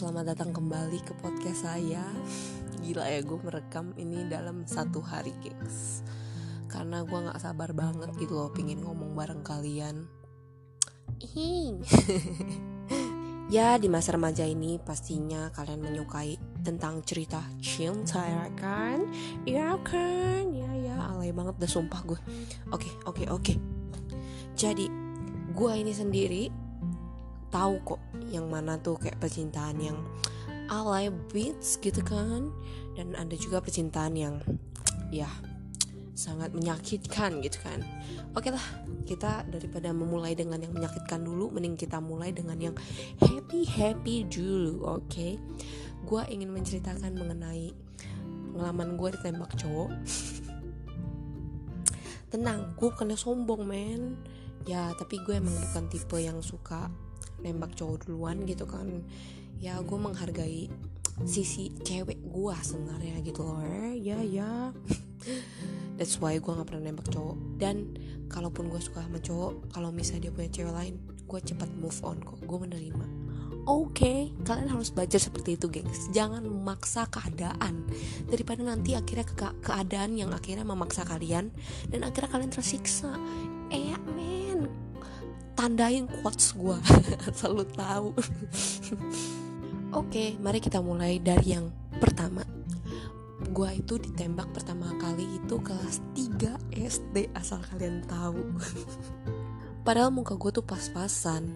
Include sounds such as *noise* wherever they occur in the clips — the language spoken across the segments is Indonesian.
selamat datang kembali ke podcast saya. Gila ya gue merekam ini dalam satu hari, guys. Karena gue nggak sabar banget gitu loh, pingin ngomong bareng kalian. *laughs* Ya di masa remaja ini pastinya kalian menyukai tentang cerita cinta ya kan? Ya kan? Ya ya alay banget dah sumpah gue. Oke oke oke. Jadi gue ini sendiri tahu kok yang mana tuh kayak percintaan yang alay beats gitu kan. Dan ada juga percintaan yang ya sangat menyakitkan gitu kan. Oke lah kita daripada memulai dengan yang menyakitkan dulu mending kita mulai dengan yang happy happy dulu oke? Okay? gue ingin menceritakan mengenai pengalaman gue ditembak cowok. Tenang gue bukannya sombong men. Ya tapi gue emang bukan tipe yang suka nembak cowok duluan gitu kan. Ya gue menghargai sisi cewek gue sebenarnya gitu loh. Ya ya *laughs* that's why gue nggak pernah nembak cowok. Dan kalaupun gue suka sama cowok kalau misalnya dia punya cewek lain gue cepat move on kok. Gue menerima. Oke okay, kalian harus belajar seperti itu gengs. Jangan memaksa keadaan. Daripada nanti akhirnya ke keadaan yang akhirnya memaksa kalian dan akhirnya kalian tersiksa. Eh men tandain quotes gue *laughs* selalu tahu *laughs* Oke, mari kita mulai dari yang pertama. Gua itu ditembak pertama kali itu kelas 3 SD asal kalian tahu. *laughs* Padahal muka gue tuh pas-pasan.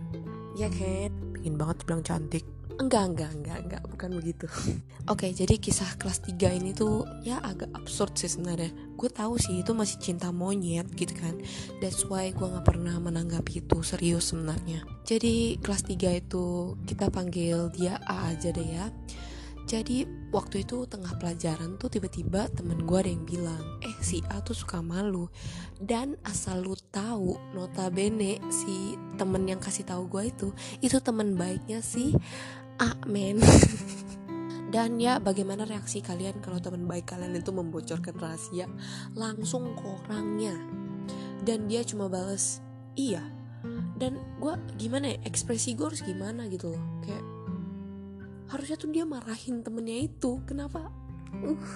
Ya kan? Pengen banget bilang cantik. Enggak, enggak, enggak, enggak, bukan begitu. *laughs* Oke, jadi kisah kelas 3 ini tuh ya agak absurd sih sebenarnya. Gue tahu sih itu masih cinta monyet gitu kan. That's why gue nggak pernah menanggapi itu serius sebenarnya. Jadi kelas 3 itu kita panggil dia A aja deh ya. Jadi waktu itu tengah pelajaran tuh tiba-tiba temen gue ada yang bilang Eh si A tuh suka malu Dan asal lu tahu notabene si temen yang kasih tahu gue itu Itu temen baiknya si A men *laughs* Dan ya bagaimana reaksi kalian kalau teman baik kalian itu membocorkan rahasia Langsung orangnya? Dan dia cuma bales Iya. Dan gue gimana ya? Ekspresi gue harus gimana? gitu loh. Kayak harusnya tuh dia marahin temennya itu. Kenapa? Uh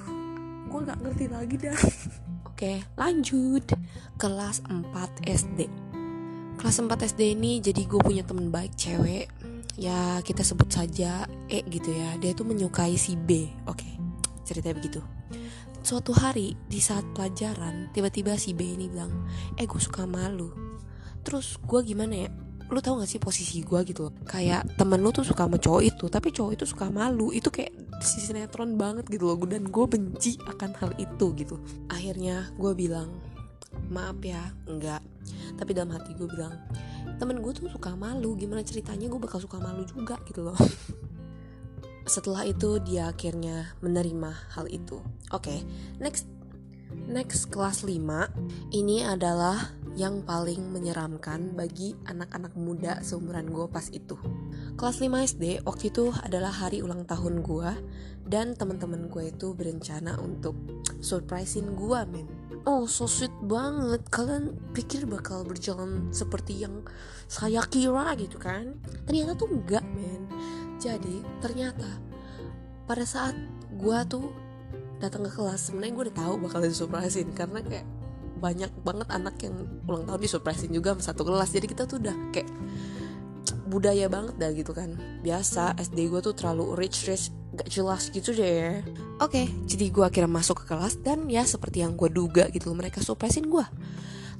gue nggak ngerti lagi dah. *laughs* Oke lanjut. Kelas 4 SD kelas 4 SD ini jadi gue punya temen baik cewek ya kita sebut saja E gitu ya. Dia tuh menyukai si B. Oke ceritanya begitu. Suatu hari di saat pelajaran tiba-tiba si B ini bilang eh gue suka malu. Terus gue gimana ya? Lu tau gak sih posisi gue gitu? Loh kayak temen lu tuh suka sama cowok itu tapi cowok itu suka malu. Itu kayak si sinetron banget gitu loh. Dan gue benci akan hal itu gitu. Akhirnya gue bilang maaf ya enggak tapi dalam hati gue bilang temen gue tuh suka malu gimana ceritanya gue bakal suka malu juga gitu loh *laughs* setelah itu dia akhirnya menerima hal itu oke okay, next next kelas 5 ini adalah yang paling menyeramkan bagi anak-anak muda seumuran gue pas itu. Kelas 5 SD waktu itu adalah hari ulang tahun gue dan teman-teman gue itu berencana untuk surprisein gue men. Oh so sweet banget. Kalian pikir bakal berjalan seperti yang saya kira gitu kan? Ternyata tuh enggak men. Jadi ternyata pada saat gue tuh datang ke kelas sebenarnya gue udah tahu bakal disurprisein karena kayak banyak banget anak yang ulang tahun disurprisein juga sama satu kelas. Jadi kita tuh udah kayak budaya banget dah gitu kan. Biasa SD gue tuh terlalu rich rich gak jelas gitu deh. Oke okay, jadi gue akhirnya masuk ke kelas dan ya seperti yang gue duga gitu mereka surprisein gue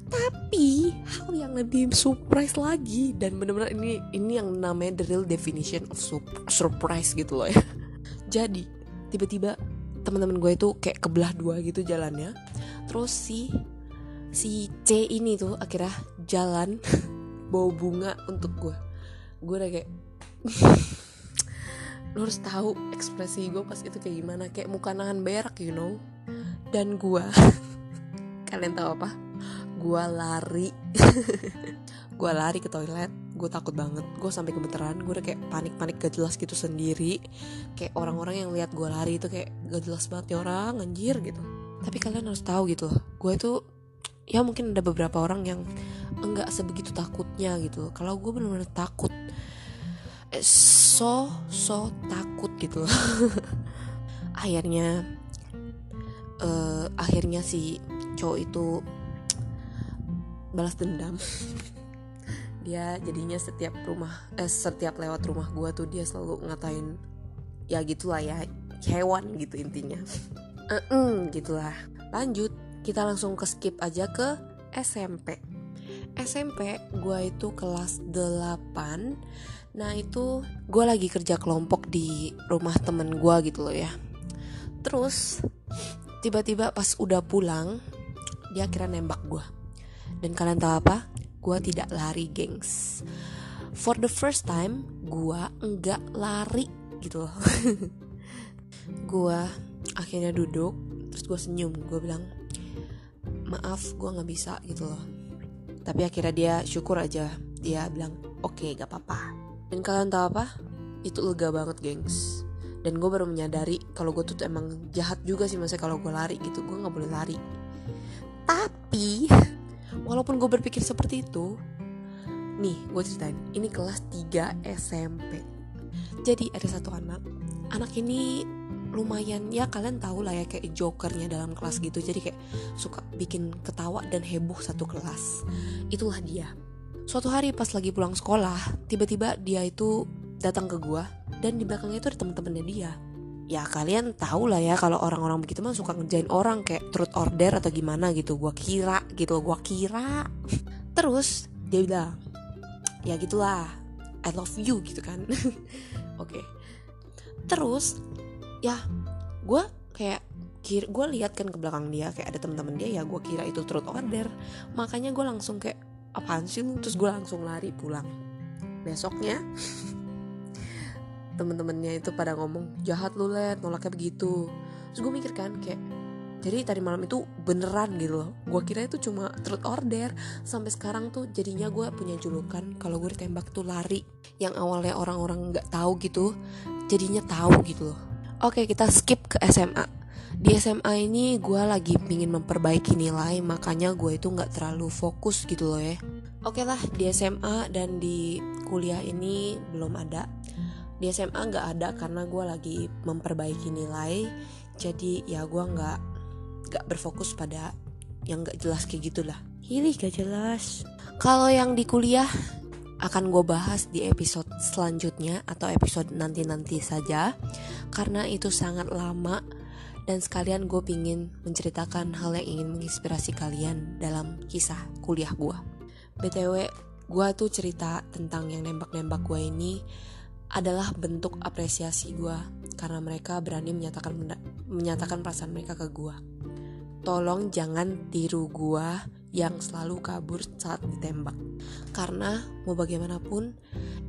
tapi hal yang lebih surprise lagi dan bener-bener ini ini yang namanya the real definition of surprise gitu loh ya. *laughs* Jadi tiba-tiba teman-teman gue itu kayak kebelah dua gitu jalannya. Terus si si C ini tuh akhirnya jalan *laughs* bawa bunga untuk gue gue udah kayak *laughs* lo harus tahu ekspresi gue pas itu kayak gimana. Kayak muka nahan berak you know. Dan gue *laughs* kalian tahu apa? Gue lari. *laughs* Gue lari ke toilet gue takut banget. Gue sampai gemeteran gue udah kayak panik-panik gak jelas gitu sendiri. Kayak orang-orang yang lihat gue lari itu kayak gak jelas banget ya orang anjir gitu. Tapi kalian harus tahu gitu gue itu ya mungkin ada beberapa orang yang enggak sebegitu takutnya gitu kalau gue bener-bener takut so so takut gitu *laughs* akhirnya uh, akhirnya si cowok itu balas dendam. *laughs* Dia jadinya setiap rumah eh, setiap lewat rumah gue tuh dia selalu ngatain ya gitulah ya hewan gitu intinya. *laughs* Uh -uh, gitulah. Lanjut kita langsung ke skip aja ke SMP SMP gue itu kelas 8 Nah itu gue lagi kerja kelompok di rumah temen gue gitu loh ya. Terus tiba-tiba pas udah pulang Dia kira nembak gue Dan kalian tahu apa? Gue tidak lari gengs. For the first time gue enggak lari gitu loh. *laughs* Gue akhirnya duduk Terus gue senyum. Gue bilang Maaf gue gak bisa gitu loh. Tapi akhirnya dia syukur aja. Dia bilang oke okay, gak apa-apa dan kalian tahu apa itu lega banget gengs. Dan gue baru menyadari kalau gue tuh, emang jahat juga sih masa kalau gue lari gitu. Gue nggak boleh lari. Tapi *laughs* walaupun gue berpikir seperti itu nih gue ceritain. Ini kelas 3 SMP jadi ada satu anak. Anak ini lumayan ya kalian tahu lah ya kayak jokernya dalam kelas gitu. Jadi kayak suka bikin ketawa dan heboh satu kelas. Itulah dia suatu hari pas lagi pulang sekolah tiba-tiba dia itu datang ke gua dan di belakangnya itu ada temen-temennya dia. Ya kalian tahu lah ya kalau orang-orang begitu mah suka ngerjain orang kayak truth order atau gimana gitu. Gua kira gitu gua kira. *laughs* Terus dia bilang ya gitulah I love you gitu kan. *laughs* Oke. Okay. terus ya gue kayak gue lihat kan ke belakang dia kayak ada teman-teman dia ya gue kira itu truth order makanya gue langsung kayak apaan sih lu? Terus gue langsung lari pulang. Besoknya *laughs* temen-temennya itu pada ngomong jahat lu let nolaknya begitu. Terus gue mikir kan kayak jadi tadi malam itu beneran gitu loh. Gue kira itu cuma truth order sampai sekarang tuh jadinya gue punya julukan kalau gue ditembak tuh lari. Yang awalnya orang-orang nggak tahu gitu jadinya tahu gitu loh. Oke kita skip ke SMA Di SMA ini gue lagi pingin memperbaiki nilai Makanya gue itu gak terlalu fokus gitu loh ya. Oke lah di SMA dan di kuliah ini belum ada. Di SMA gak ada karena gue lagi memperbaiki nilai. Jadi ya gue gak, gak berfokus pada yang gak jelas kayak gitulah. Hilih gak jelas. Kalau yang di kuliah akan gue bahas di episode selanjutnya atau episode nanti-nanti saja. Karena itu sangat lama dan sekalian gue pingin menceritakan hal yang ingin menginspirasi kalian dalam kisah kuliah gue. BTW, gue tuh cerita tentang yang nembak-nembak gue ini adalah bentuk apresiasi gue karena mereka berani menyatakan menyatakan perasaan mereka ke gue. Tolong jangan tiru gue yang selalu kabur saat ditembak karena mau bagaimanapun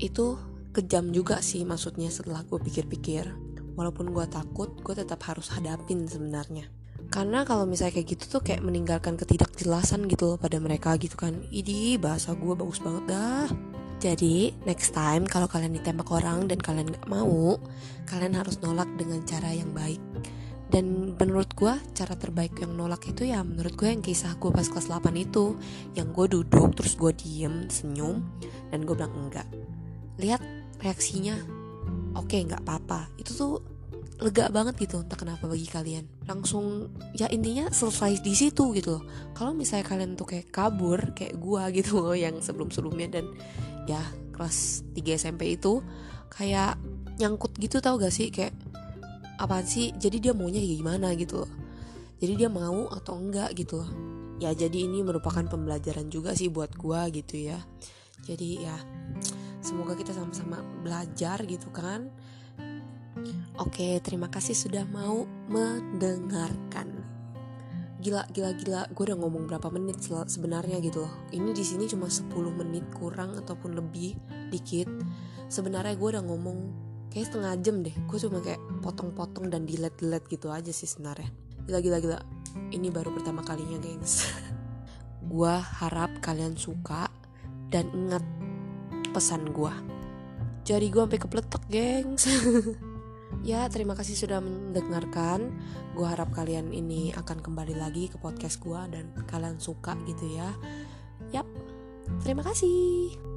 itu kejam juga sih maksudnya setelah gue pikir-pikir walaupun gue takut gue tetap harus hadapin sebenarnya. Karena kalau misalnya kayak gitu tuh kayak meninggalkan ketidakjelasan gitu loh pada mereka gitu kan. Idi bahasa gue bagus banget dah. Jadi next time kalau kalian ditembak orang dan kalian gak mau kalian harus nolak dengan cara yang baik. Dan menurut gue cara terbaik yang nolak itu ya menurut gue yang kisah gue pas kelas 8 itu. Yang gue duduk terus gue diem senyum dan gue bilang enggak. Lihat reaksinya oke okay, nggak apa-apa. Itu tuh lega banget gitu entah kenapa bagi kalian. Langsung ya intinya selesai di situ gitu loh. Kalau misalnya kalian tuh kayak kabur kayak gue *laughs* gitu loh yang sebelum sebelumnya dan ya kelas 3 SMP itu kayak nyangkut gitu tau gak sih? Kayak apaan sih? Jadi dia maunya kayak gimana? gitu loh. Jadi dia mau atau enggak gitu. Loh ya jadi ini merupakan pembelajaran juga sih buat gua gitu ya. Jadi ya semoga kita sama-sama belajar gitu kan. Oke terima kasih sudah mau mendengarkan. Gila gila gila. Gue udah ngomong berapa menit sebenarnya gitu loh. Ini di sini cuma 10 menit kurang ataupun lebih dikit. Sebenarnya gue udah ngomong kayak setengah jam deh. Gue cuma kayak potong-potong dan delete delete gitu aja sih sebenarnya. Gila gila gila. Ini baru pertama kalinya gengs. *laughs* Gue harap kalian suka dan ingat pesan gue jadi gue sampai kepletek gengs. *laughs* Ya terima kasih sudah mendengarkan. Gue harap kalian ini akan kembali lagi ke podcast gue dan kalian suka gitu ya. Yap Terima kasih.